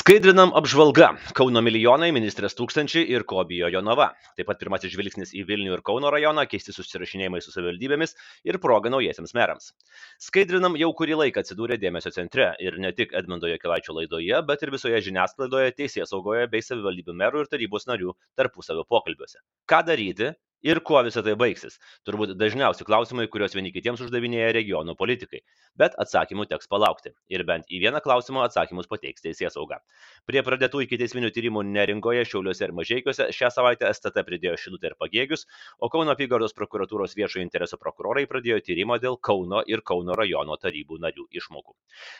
Skaidrinam apžvalga. Kauno milijonai, ministrės tūkstančiai ir ko bijo Jonava. Taip pat pirmasis žvilgsnis į Vilnių ir Kauno rajoną, keisti susirašinėjimai su savivaldybėmis ir proga naujiesiams merams. Skaidrinam jau kurį laiką atsidūrė dėmesio centre ir ne tik Edmundo Jekilaičio laidoje, bet ir visoje žiniasklaidoje, teisės saugoje bei savivaldybių merų ir tarybos narių tarpusavio pokalbiuose. Ką daryti, ir kuo visa tai baigsis. Turbūt dažniausi klausimai kuriuos vieni kitiems uždavinėja regionų politikai. Bet atsakymų teks palaukti. Ir bent į vieną klausimą atsakymus pateiks teisėsauga prie pradėtų ikiteisminių tyrimų neringoje šiauliuose ir mažeikiuose šią savaitę stt pridėjo šilutę ir pagėgius o kauno apygardos prokuratūros viešojo intereso prokurorai pradėjo tyrimą dėl kauno ir kauno rajono tarybų narių išmokų.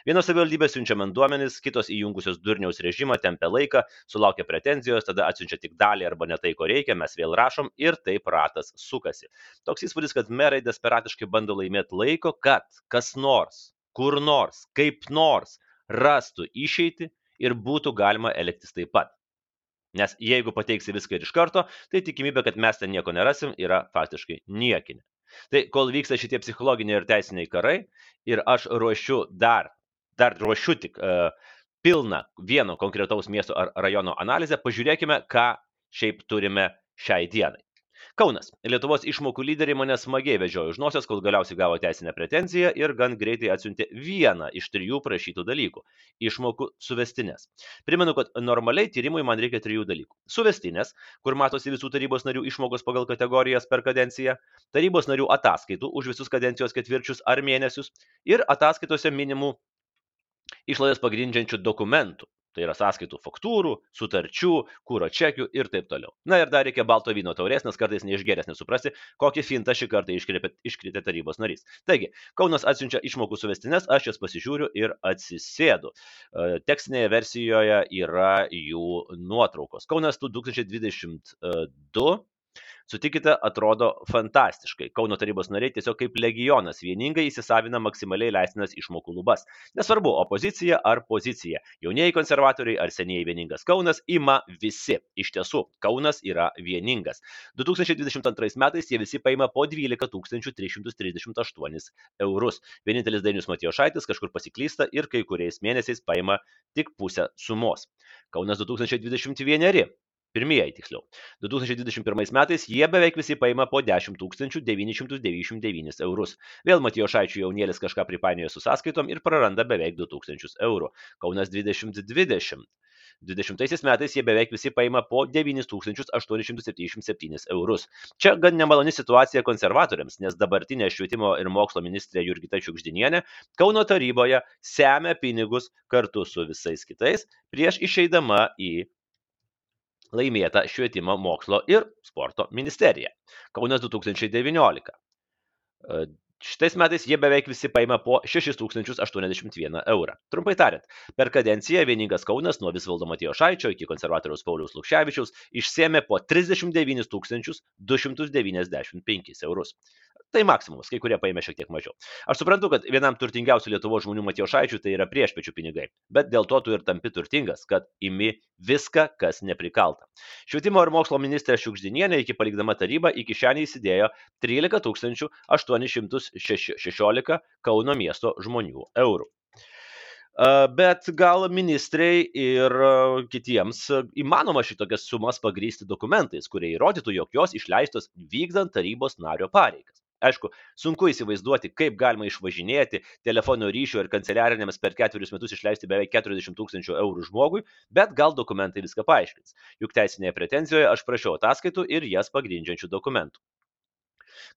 Vienos savivaldybės siunčia man duomenis kitos įjungusios durniaus režimą tempia laiką sulaukia pretenzijos tada atsiunčia tik dalį arba ne tai ko reikia mes vėl rašom ir taip ratas sukasi. Toks įspūdis, kad merai desperatiškai bando laimėti laiko, kad kas nors, kur nors, kaip nors rastų išeiti ir būtų galima elgtis taip pat. Nes jeigu pateiksi viską ir iš karto, tai tikimybė, kad mes ten nieko nerasim, yra faktiškai niekinė. Tai kol vyksta šitie psichologiniai ir teisiniai karai ir aš ruošiu dar, dar ruošiu tik uh, pilną vieno konkretaus miesto ar rajono analizę, pažiūrėkime, ką šiaip turime šiai dienai kaunas. Lietuvos išmokų lyderiai mane smagiai vedžiojo už nosies kol galiausiai gavo teisinę pretenziją ir gan greitai atsiuntė vieną iš trijų prašytų dalykų išmokų suvestines primenu kad normaliai tyrimui man reikia trijų dalykų. Suvestinės kur matosi visų tarybos narių išmokos pagal kategorijas per kadenciją tarybos narių ataskaitų už visus kadencijos ketvirčius ar mėnesius ir ataskaitose minimų išlaidas pagrindžiančių dokumentų tai yra sąskaitų faktūrų sutarčių kuro čekių ir taip toliau. Na ir dar reikia balto vyno taurės nes kartais neišgėręs nesuprasi kokį fintą šį kartą iškrėpė iškrėtė tarybos narys. Taigi kaunas atsiunčia išmokų suvestines aš jas pasižiūriu ir atsisėdu. E, tekstinėje versijoje yra jų nuotraukos. Kaunas du tūkstančiai dvidešimt du sutikite atrodo fantastiškai. Kauno tarybos nariai tiesiog kaip legionas vieningai įsisavina maksimaliai leistinas išmokų lubas. Nesvarbu opozicija ar pozicija. Jaunieji konservatoriai ar senieji vieningas kaunas ima visi. Iš tiesų kaunas yra vieningas. Du tūkstančiai dvidešimt antrais metais jie visi paima po dvylika tūkstančių tris šimtus trisdešimt aštuonis eurus. Vienintelis dainius matijošaitis kažkur pasiklysta ir kai kuriais mėnesiais paima tik pusę sumos. Kaunas du tūkstančiai dvidešimt vieneri pirmieji tiksliau. Du tūkstančiai dvidešimt pirmais metais jie beveik visi paima po dešimt tūkstančių devynis šimtus devyniasdešimt devynis eurus. Vėl matijošaičiui jaunėlis kažką pripainiojo su sąskaitom ir praranda beveik du tūkstančius eurų. Kaunas dvidešimt dvidešimt. Dvidešimtaisiais metais jie beveik visi paima po devynis tūkstančius aštuonis šimtus septyniasdešimt septynis eurus. Čia gan nemaloni situacija konservatoriams nes dabartinė švietimo ir mokslo ministrė jurgita šiugždinienė kauno taryboje semia pinigus kartu su visais kitais prieš išeidama į laimėta švietimo mokslo ir sporto ministerija. Kaunas du tūkstančiai devyniolika. E, Šitais metais jie beveik visi paima po 6081 eurą. Trumpai tariant, per kadenciją vieningas Kaunas nuo Visvaldo Matijo Šaičio iki konservatoriaus Pauliaus Lukševičiaus išsėmė po 39 295 eurus tai maksimumas kai kurie paėmė šiek tiek mažiau. Aš suprantu kad vienam turtingiausių lietuvos žmonių matijošaičiui tai yra priešpiečių pinigai bet dėl to tu ir tampi turtingas kad imi viską kas neprikalta. Švietimo ir mokslo ministrė šiugždinienė iki palikdama tarybą į kišenę įsidėjo trylika tūkstančių aštuonis šimtus šešiolika kauno miesto žmonių eurų. Bet gal ministrei ir kitiems įmanoma šitokias sumas pagrysti dokumentais, kurie įrodytų, jog jos išleistos vykdant tarybos nario pareigas aišku sunku įsivaizduoti kaip galima išvažinėti telefono ryšio ir kanceliarinėms per ketverius metus išleisti beveik keturiasdešimt tūkstančių eurų žmogui bet gal dokumentai viską paaiškins. Juk teisinėje pretenzijoje aš prašiau ataskaitų ir jas pagrindžiančių dokumentų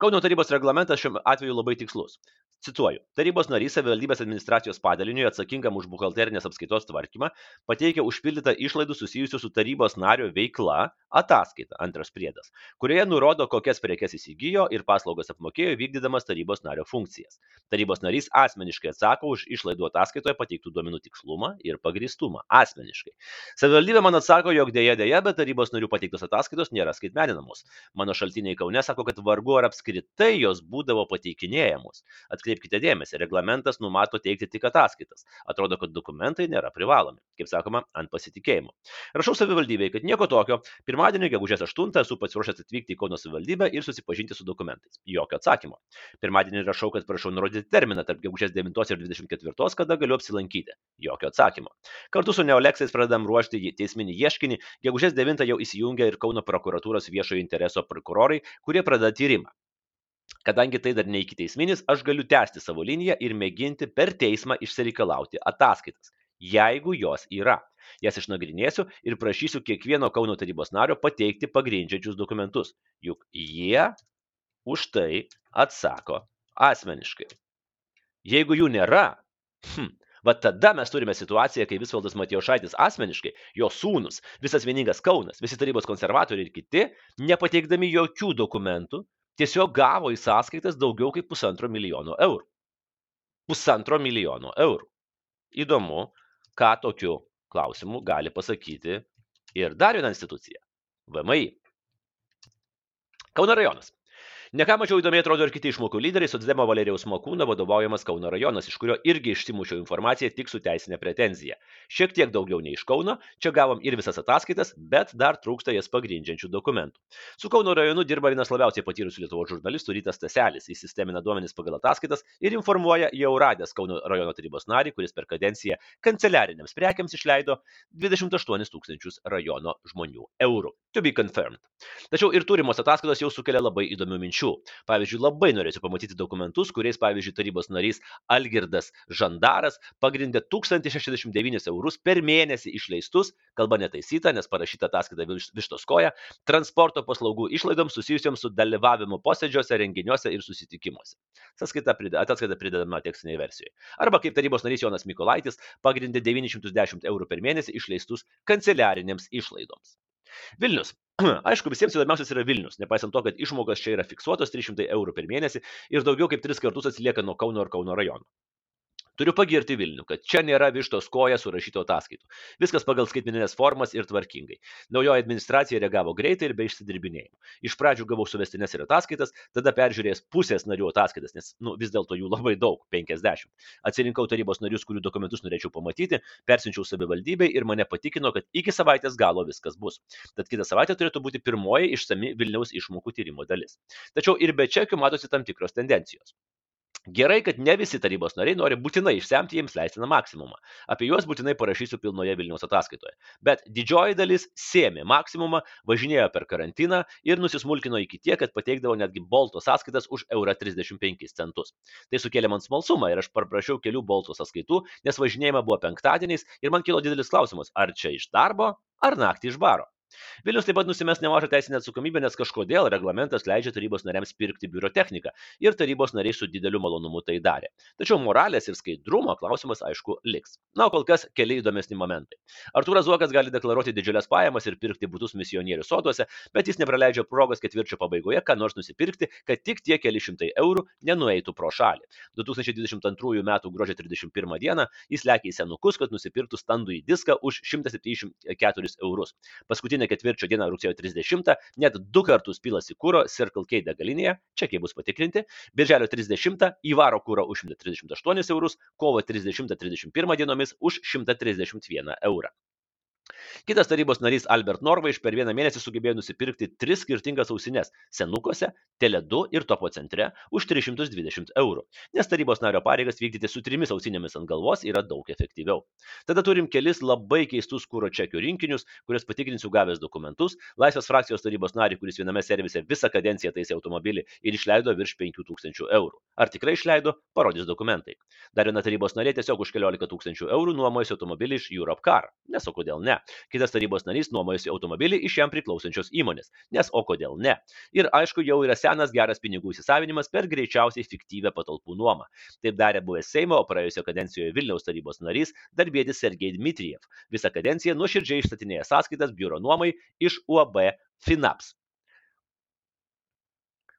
kauno tarybos reglamentas šiuo atveju labai tikslus. Cituoju. Tarybos narys savivaldybės administracijos padaliniui atsakingam už buhalterinės apskaitos tvarkymą pateikia užpildytą išlaidų susijusių su tarybos nario veikla ataskaitą antras priedas kurioje nurodo kokias prekes įsigijo ir paslaugas apmokėjo vykdydamas tarybos nario funkcijas. Tarybos narys asmeniškai atsako už išlaidų ataskaitoje pateiktų duomenų tikslumą ir pagrįstumą asmeniškai. Savivaldybė man atsako jog deja deja bet tarybos narių pateiktos ataskaitos nėra skaitmeninamos. Mano šaltiniai kaune sako kad vargu ar apskritai jos būdavo pateikinėjamos. Atkreipkite dėmesį reglamentas numato teikti tik ataskaitas. Atrodo kad dokumentai nėra privalomi kaip sakoma, ant pasitikėjimo. Rašau savivaldybei, kad nieko tokio, pirmadienį, gegužės 8, esu pasiruošęs atvykti į Kauno savivaldybę ir susipažinti su dokumentais. Jokio atsakymo. Pirmadienį rašau, kad prašau nurodyti terminą tarp gegužės 9 ir 24, kada galiu apsilankyti. Jokio atsakymo. Kartu su Neoleksais pradedam ruošti teisminį ieškinį, gegužės 9 jau įsijungia ir Kauno prokuratūros viešojo intereso prokurorai, kurie pradeda tyrimą. Kadangi tai dar ne iki teisminis, aš galiu tęsti savo liniją ir mėginti per teismą išsireikalauti ataskaitas jeigu jos yra. Jas išnagrinėsiu ir prašysiu kiekvieno Kauno tarybos nario pateikti pagrindžiančius dokumentus, juk jie už tai atsako asmeniškai. Jeigu jų nėra, hm, va tada mes turime situaciją, kai Visvaldas Matijošaitis asmeniškai, jo sūnus, visas vieningas Kaunas, visi tarybos konservatoriai ir kiti, nepateikdami jokių dokumentų, tiesiog gavo į sąskaitas daugiau kaip pusantro milijono eurų. Pusantro milijono eurų. Įdomu, ką tokiu klausimu gali pasakyti ir dar viena institucija - VMI. Kauno rajonas. Neką mažiau įdomiai atrodo ir kiti išmokų lyderiai, Sotsdemo Valerijaus Makūno vadovaujamas Kauno rajonas, iš kurio irgi išsimušiau informaciją tik su teisinė pretenzija. Šiek tiek daugiau nei iš Kauno, čia gavom ir visas ataskaitas, bet dar trūksta jas pagrindžiančių dokumentų. Su Kauno rajonu dirba vienas labiausiai patyrusių Lietuvos žurnalistų Rytas Taselis, jis sistemina duomenis pagal ataskaitas ir informuoja jau radęs Kauno rajono tarybos narį, kuris per kadenciją kanceliariniams prekiams išleido 28 tūkstančius rajono žmonių eurų. To be confirmed. Tačiau ir turimos ataskaitos jau sukelia labai įdomių minčių minčių. Pavyzdžiui, labai norėčiau pamatyti dokumentus, kuriais, pavyzdžiui, tarybos narys Algirdas Žandaras pagrindė 1069 eurus per mėnesį išleistus, kalba netaisyta, nes parašyta ataskaita vištos koja, transporto paslaugų išlaidoms susijusiams su dalyvavimu posėdžiuose, renginiuose ir susitikimuose. Ataskaita pridedama tekstinėje versijoje. Arba kaip tarybos narys Jonas Mikolaitis pagrindė 910 eurų per mėnesį išleistus kanceliarinėms išlaidoms. Vilnius. Aišku, visiems įdomiausias yra Vilnius, nepaisant to, kad išmokos čia yra fiksuotos 300 eurų per mėnesį ir daugiau kaip tris kartus atsilieka nuo Kauno ir Kauno rajono. Turiu pagirti Vilnių, kad čia nėra vištos koja surašyto ataskaitų. Viskas pagal skaitmeninės formas ir tvarkingai. Naujoji administracija reagavo greitai ir be išsidirbinėjimų. Iš pradžių gavau suvestinės ir ataskaitas, tada peržiūrėjęs pusės narių ataskaitas, nes nu, vis dėlto jų labai daug - 50. Atsirinkau tarybos narius, kurių dokumentus norėčiau pamatyti, persinčiau savivaldybei ir mane patikino, kad iki savaitės galo viskas bus. Tad kitą savaitę turėtų būti pirmoji išsami Vilniaus išmokų tyrimo dalis. Tačiau ir be čekių matosi tam tikros tendencijos. Gerai, kad ne visi tarybos nariai nori būtinai išsemti jiems leistiną maksimumą. Apie juos būtinai parašysiu pilnoje Vilniaus ataskaitoje. Bet didžioji dalis sėmė maksimumą, važinėjo per karantiną ir nusismulkino iki tiek, kad pateikdavo netgi bolto sąskaitas už eurą 35 centus. Tai sukėlė man smalsumą ir aš paprašiau kelių bolto sąskaitų, nes važinėjama buvo penktadieniais ir man kilo didelis klausimas, ar čia iš darbo, ar naktį iš baro. Vilnius taip pat nusimes nemažą teisinę atsakomybę, nes kažkodėl reglamentas leidžia tarybos nariams pirkti biuro techniką ir tarybos nariai su dideliu malonumu tai darė. Tačiau moralės ir skaidrumo klausimas aišku liks. Na, kol kas keli įdomesni momentai. Artūras Zuokas gali deklaruoti didžiulės pajamas ir pirkti būtus misionierių soduose, bet jis nepraleidžia progos ketvirčio pabaigoje, ką nors nusipirkti, kad tik tie keli šimtai eurų nenueitų pro šalį. 2022 m. gruodžio 31 d. jis lėkė į senukus, kad nusipirktų standų į diską už 174 eurus. Paskutinė paskutinę ketvirčio dieną rugsėjo 30 net du kartus pilasi kūro Circle K degalinėje, čekiai bus patikrinti, birželio 30 įvaro kūro už 138 eurus, kovo 30-31 dienomis už 131 eurą. Kitas tarybos narys Albert Norvaiš per vieną mėnesį sugebėjo nusipirkti tris skirtingas ausines - senukose, Tele2 ir Topo centre už 320 eurų, nes tarybos nario pareigas vykdyti su trimis ausinėmis ant galvos yra daug efektyviau. Tada turim kelis labai keistus kūro čekių rinkinius, kuriuos patikrinsiu gavęs dokumentus, Laisvės frakcijos tarybos narį, kuris viename servise visą kadenciją taisė automobilį ir išleido virš 5000 eurų. Ar tikrai išleido, parodys dokumentai. Dar viena tarybos narė tiesiog už 14 tūkstančių eurų nuomojasi automobilį iš Europcar. Nes o kodėl ne? Kitas tarybos narys nuomojasi automobilį iš jam priklausančios įmonės. Nes o kodėl ne? Ir aišku, jau yra senas geras pinigų įsisavinimas per greičiausiai fiktyvę patalpų nuomą. Taip darė buvęs Seimo, o praėjusio kadencijoje Vilniaus tarybos narys darbėtis Sergei Dmitriev. Visą kadenciją nuoširdžiai išstatinėja sąskaitas biuro nuomai iš UAB Finaps.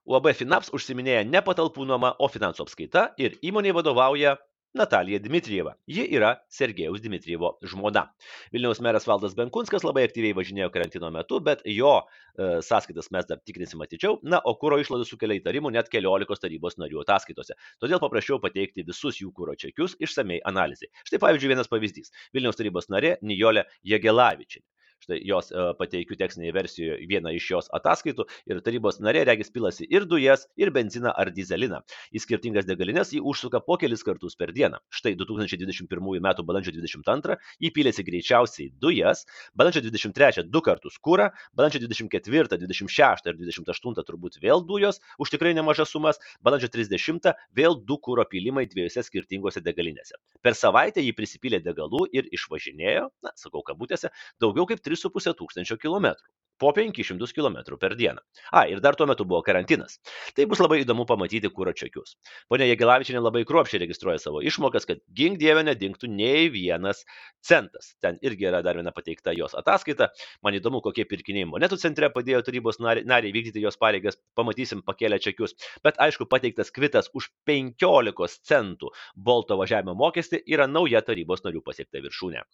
UAB Finaps užsiminėja ne patalpų nuoma, o finansų apskaita ir įmonė vadovauja Natalija Dmitrieva. Ji yra Sergejaus Dmitrievo žmona. Vilniaus meras Valdas Benkunskas labai aktyviai važinėjo karantino metu, bet jo e, sąskaitas mes dar tikrinsim atidžiau. Na, o kūro išlaidų sukelia įtarimų net keliolikos tarybos narių ataskaitose. Todėl paprašiau pateikti visus jų kūro čekius išsamei analizai. Štai pavyzdžiui vienas pavyzdys. Vilniaus tarybos narė Nijolė Jegelavičinė. Štai jos e, pateikiu tekstinėje versijoje vieną iš jos ataskaitų ir tarybos narė regis pilasi ir dujas, ir benziną ar dizeliną. Į skirtingas degalinės jį užsuka po kelis kartus per dieną. Štai 2021 m. balandžio 22 jį pilėsi greičiausiai dujas, balandžio 23 du kartus kūrą, balandžio 24, 26 ir 28 turbūt vėl dujos už tikrai nemažas sumas, balandžio 30 vėl du kūro pylimai dviejose skirtingose degalinėse. Per savaitę jį prisipylė degalų ir išvažinėjo, na, sakau kabutėse, daugiau kaip 3 3,5 tūkstančio kilometrų po 500 km per dieną. A, ir dar tuo metu buvo karantinas. Tai bus labai įdomu pamatyti kūro čekius. Pone Jėgilavičinė labai kruopšiai registruoja savo išmokas, kad gink dievė nedingtų nei vienas centas. Ten irgi yra dar viena pateikta jos ataskaita. Man įdomu, kokie pirkiniai monetų centre padėjo tarybos nariai vykdyti jos pareigas. Pamatysim pakėlę čekius. Bet aišku, pateiktas kvitas už 15 centų bolto važiavimo mokestį yra nauja tarybos narių pasiekta viršūnė.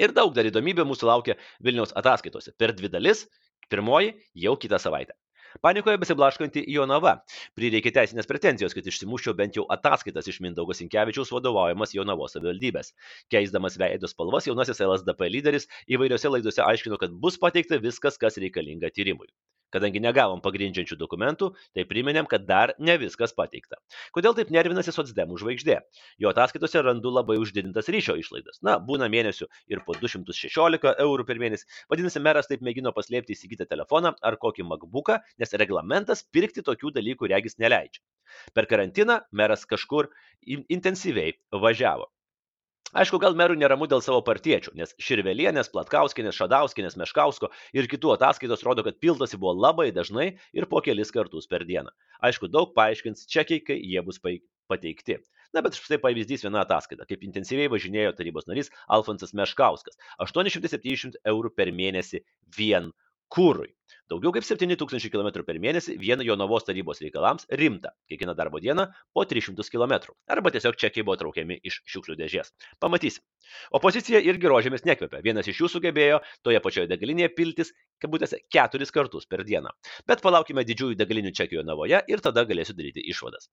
Ir daug dar įdomybių mūsų laukia Vilniaus ataskaitose. Per dvi dalis, pirmoji jau kitą savaitę. Panikoje besiblaškanti Jonava. Prireikė teisinės pretenzijos, kad išsimuščiau bent jau ataskaitas iš Mindaugo Sinkevičiaus vadovaujamas Jonavos savivaldybės. Keisdamas veido spalvas, jaunasis LSDP lyderis įvairiose laidose aiškino, kad bus pateikta viskas, kas reikalinga tyrimui. Kadangi negavom pagrindžiančių dokumentų, tai priminėm, kad dar ne viskas pateikta. Kodėl taip nervinasi socdemų žvaigždė? Jo ataskaitose randu labai uždidintas ryšio išlaidas. Na, būna mėnesių ir po 216 eurų per mėnesį. Vadinasi, meras taip mėgino paslėpti įsigytą telefoną ar kokį MacBooką, nes reglamentas pirkti tokių dalykų regis neleidžia. Per karantiną meras kažkur intensyviai važiavo. Aišku, gal merų neramu dėl savo partiečių, nes Širvelienės, Platkauskinės, Šadauskinės, Meškausko ir kitų ataskaitos rodo, kad pildosi buvo labai dažnai ir po kelis kartus per dieną. Aišku, daug paaiškins čekiai, kai jie bus pateikti. Na, bet štai pavyzdys viena ataskaita, kaip intensyviai važinėjo tarybos narys Alfonsas Meškauskas - 870 eurų per mėnesį vien kūrui. Daugiau kaip 7000 km per mėnesį vien Jonavos tarybos reikalams rimta, kiekvieną darbo dieną po 300 km. Arba tiesiog čekiai buvo traukiami iš šiukšlių dėžės. Pamatysim. Opozicija irgi rožėmis nekvepia. Vienas iš jų sugebėjo toje pačioje degalinėje piltis, kabutėse, keturis kartus per dieną. Bet palaukime didžiųjų degalinių čekių Jonavoje ir tada galėsiu daryti išvadas.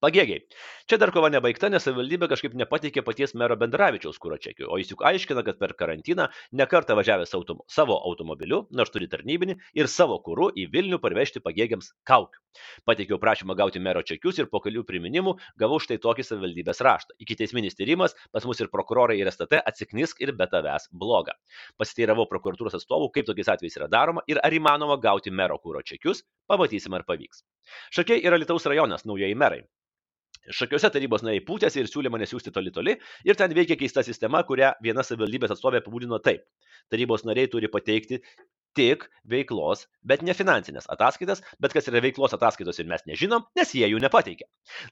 Pagėgiai. Čia dar kova nebaigta, nes savivaldybė kažkaip nepateikė paties mero Bendravičiaus kūro čekių, o jis juk aiškina, kad per karantiną nekartą važiavęs autom savo automobiliu, nors turi tarnybinį, ir savo kūru į Vilnių parvežti pagėgiams kaukių. Pateikiau prašymą gauti mero čekius ir po kelių priminimų gavau štai tokį savivaldybės raštą. Iki teisminis tyrimas, pas mus ir prokurorai ir STT atsiknisk ir be tavęs bloga. Pasiteiravau prokuratūros atstovų, kaip tokiais atvejais yra daroma ir ar įmanoma gauti mero kūro čekius, pamatysim ar pavyks. Šakiai yra Lietuvos rajonas, naujieji merai. Šakiuose tarybos nariai pūtėsi ir siūlė mane siūsti toli toli ir ten veikia keista sistema, kurią viena savivaldybės atstovė apibūdino taip. Tarybos nariai turi pateikti tik veiklos, bet ne finansinės ataskaitas, bet kas yra veiklos ataskaitos ir mes nežinom, nes jie jų nepateikė.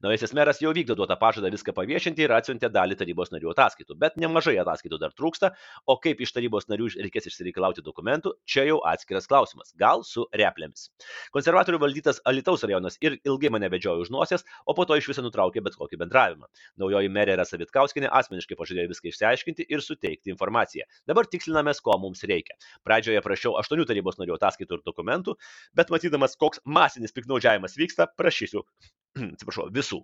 Naujasis meras jau vykdo duotą pažadą viską paviešinti ir atsiuntė dalį tarybos narių ataskaitų, bet nemažai ataskaitų dar trūksta, o kaip iš tarybos narių reikės išsireikalauti dokumentų, čia jau atskiras klausimas, gal su replėmis. Konservatorių valdytas Alitaus rajonas ir ilgai mane vedžiojo už nosies, o po to iš viso nutraukė bet kokį bendravimą. Naujoji merė Rasa Vitkauskinė asmeniškai pažadėjo viską išsiaiškinti ir suteikti informaciją. Dabar tikslinamės, ko mums reikia. Pradžioje prašiau aštuonių tarybos narių ataskaitų ir dokumentų, bet matydamas, koks masinis piknaudžiavimas vyksta, prašysiu, atsiprašau, visų.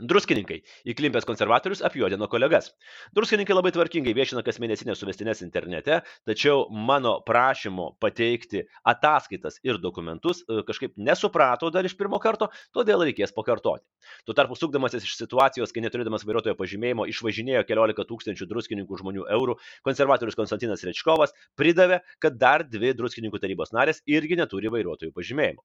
Druskininkai įklimpęs konservatorius apjuodino kolegas. Druskininkai labai tvarkingai viešina kasmėnesinės suvestinės internete, tačiau mano prašymo pateikti ataskaitas ir dokumentus e, kažkaip nesuprato dar iš pirmo karto, todėl reikės pakartoti. Tuo tarpu sukdamasis iš situacijos, kai neturėdamas vairuotojo pažymėjimo išvažinėjo keliolika tūkstančių druskininkų žmonių eurų, konservatorius Konstantinas Rečkovas pridavė, kad dar dvi druskininkų tarybos narės irgi neturi vairuotojų pažymėjimo.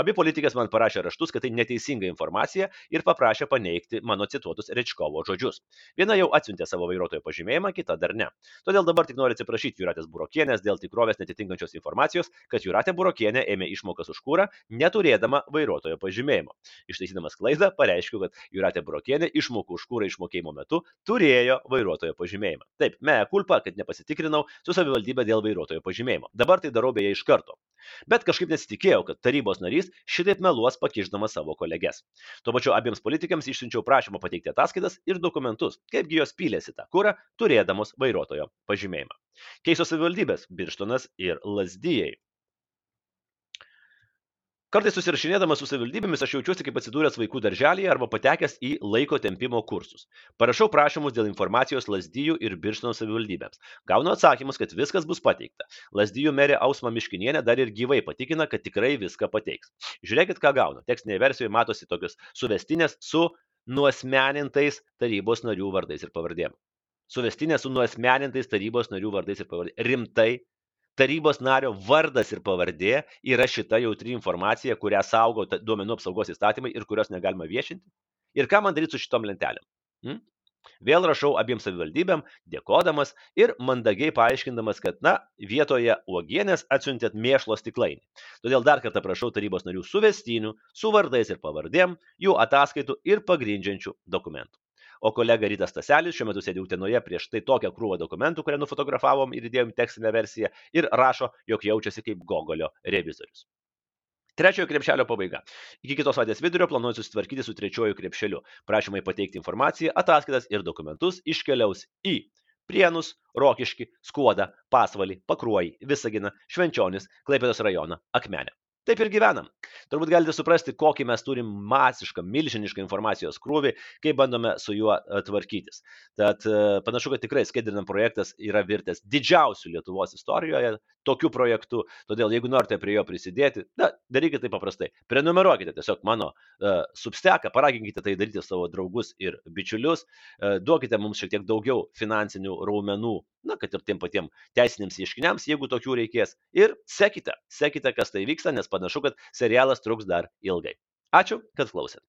Abi politikės man parašė raštus, kad tai neteisinga informacija ir paprašė paneigti mano cituotus Rečkovo žodžius. Viena jau atsiuntė savo vairuotojo pažymėjimą, kita dar ne. Todėl dabar tik noriu atsiprašyti Juratės Burokienės dėl tikrovės netitinkančios informacijos, kad Juratė Burokienė ėmė išmokas už kūrą, neturėdama vairuotojo pažymėjimo. Ištaisydamas klaidą, pareiškiu, kad Juratė Burokienė išmokų už kūrą išmokėjimo metu turėjo vairuotojo pažymėjimą. Taip, meja kulpa, kad nepasitikrinau su savivaldybė dėl vairuotojo pažymėjimo. Dabar tai darau beje iš karto. Bet kažkaip nesitikėjau, kad tarybos narys šitaip meluos pakišdamas savo kolegės. Tuo pačiu abiems politikams išsiunčiau prašymą pateikti ataskaitas ir dokumentus, kaipgi jos pylėsi tą kurą, turėdamos vairuotojo pažymėjimą. Keisos savivaldybės - Birštonas ir Lasdyjei. Kartais susirašinėdamas su savivaldybėmis aš jaučiuosi kaip atsidūręs vaikų darželėje arba patekęs į laiko tempimo kursus. Parašau prašymus dėl informacijos Lasdyjų ir Birštono savivaldybėms. Gaunu atsakymus, kad viskas bus pateikta. Lasdyjų merė Ausma Miškinienė dar ir gyvai patikina, kad tikrai viską pateiks. Žiūrėkit, ką gaunu. Tekstinėje versijoje matosi tokios suvestinės su nuosmenintais tarybos narių vardais ir pavardėm. Suvestinė su nuosmenintais tarybos narių vardais ir pavardėm. Rimtai tarybos nario vardas ir pavardė yra šita jautri informacija, kurią saugo duomenų apsaugos įstatymai ir kurios negalima viešinti. Ir ką man daryti su šitom lentelėm? Hmm? Vėl rašau abiems savivaldybėm, dėkodamas ir mandagiai paaiškindamas, kad, na, vietoje uogienės atsiuntėt mėšlo stiklainį. Todėl dar kartą prašau tarybos narių suvestinių, su vardais ir pavardėm, jų ataskaitų ir pagrindžiančių dokumentų o kolega Rytas Taselis šiuo metu sėdi Utenoje prieš tai tokią krūvą dokumentų, kurią nufotografavom ir įdėjom tekstinę versiją ir rašo, jog jaučiasi kaip Gogolio revizorius. Trečiojo krepšelio pabaiga. Iki kitos savaitės vidurio planuoju susitvarkyti su trečiuoju krepšeliu. Prašymai pateikti informaciją, ataskaitas ir dokumentus iškeliaus į Prienus, Rokiški, Skuodą, Pasvalį, Pakruojį, Visaginą, Švenčionis, Klaipėdos rajoną, Akmenę. Taip ir gyvenam. Turbūt galite suprasti, kokį mes turim masišką, milžinišką informacijos krūvį, kaip bandome su juo e, tvarkytis. Tad e, panašu, kad tikrai skaidrinam projektas yra virtęs didžiausių Lietuvos istorijoje tokiu projektu. Todėl, jeigu norite prie jo prisidėti, na, darykite tai paprastai. Prenumeruokite tiesiog mano uh, substeką, paraginkite tai daryti savo draugus ir bičiulius, uh, duokite mums šiek tiek daugiau finansinių raumenų na, kad ir tiem patiem teisiniams ieškiniams, jeigu tokių reikės. Ir sekite, sekite, kas tai vyksta, nes panašu, kad serialas truks dar ilgai. Ačiū, kad klausėt.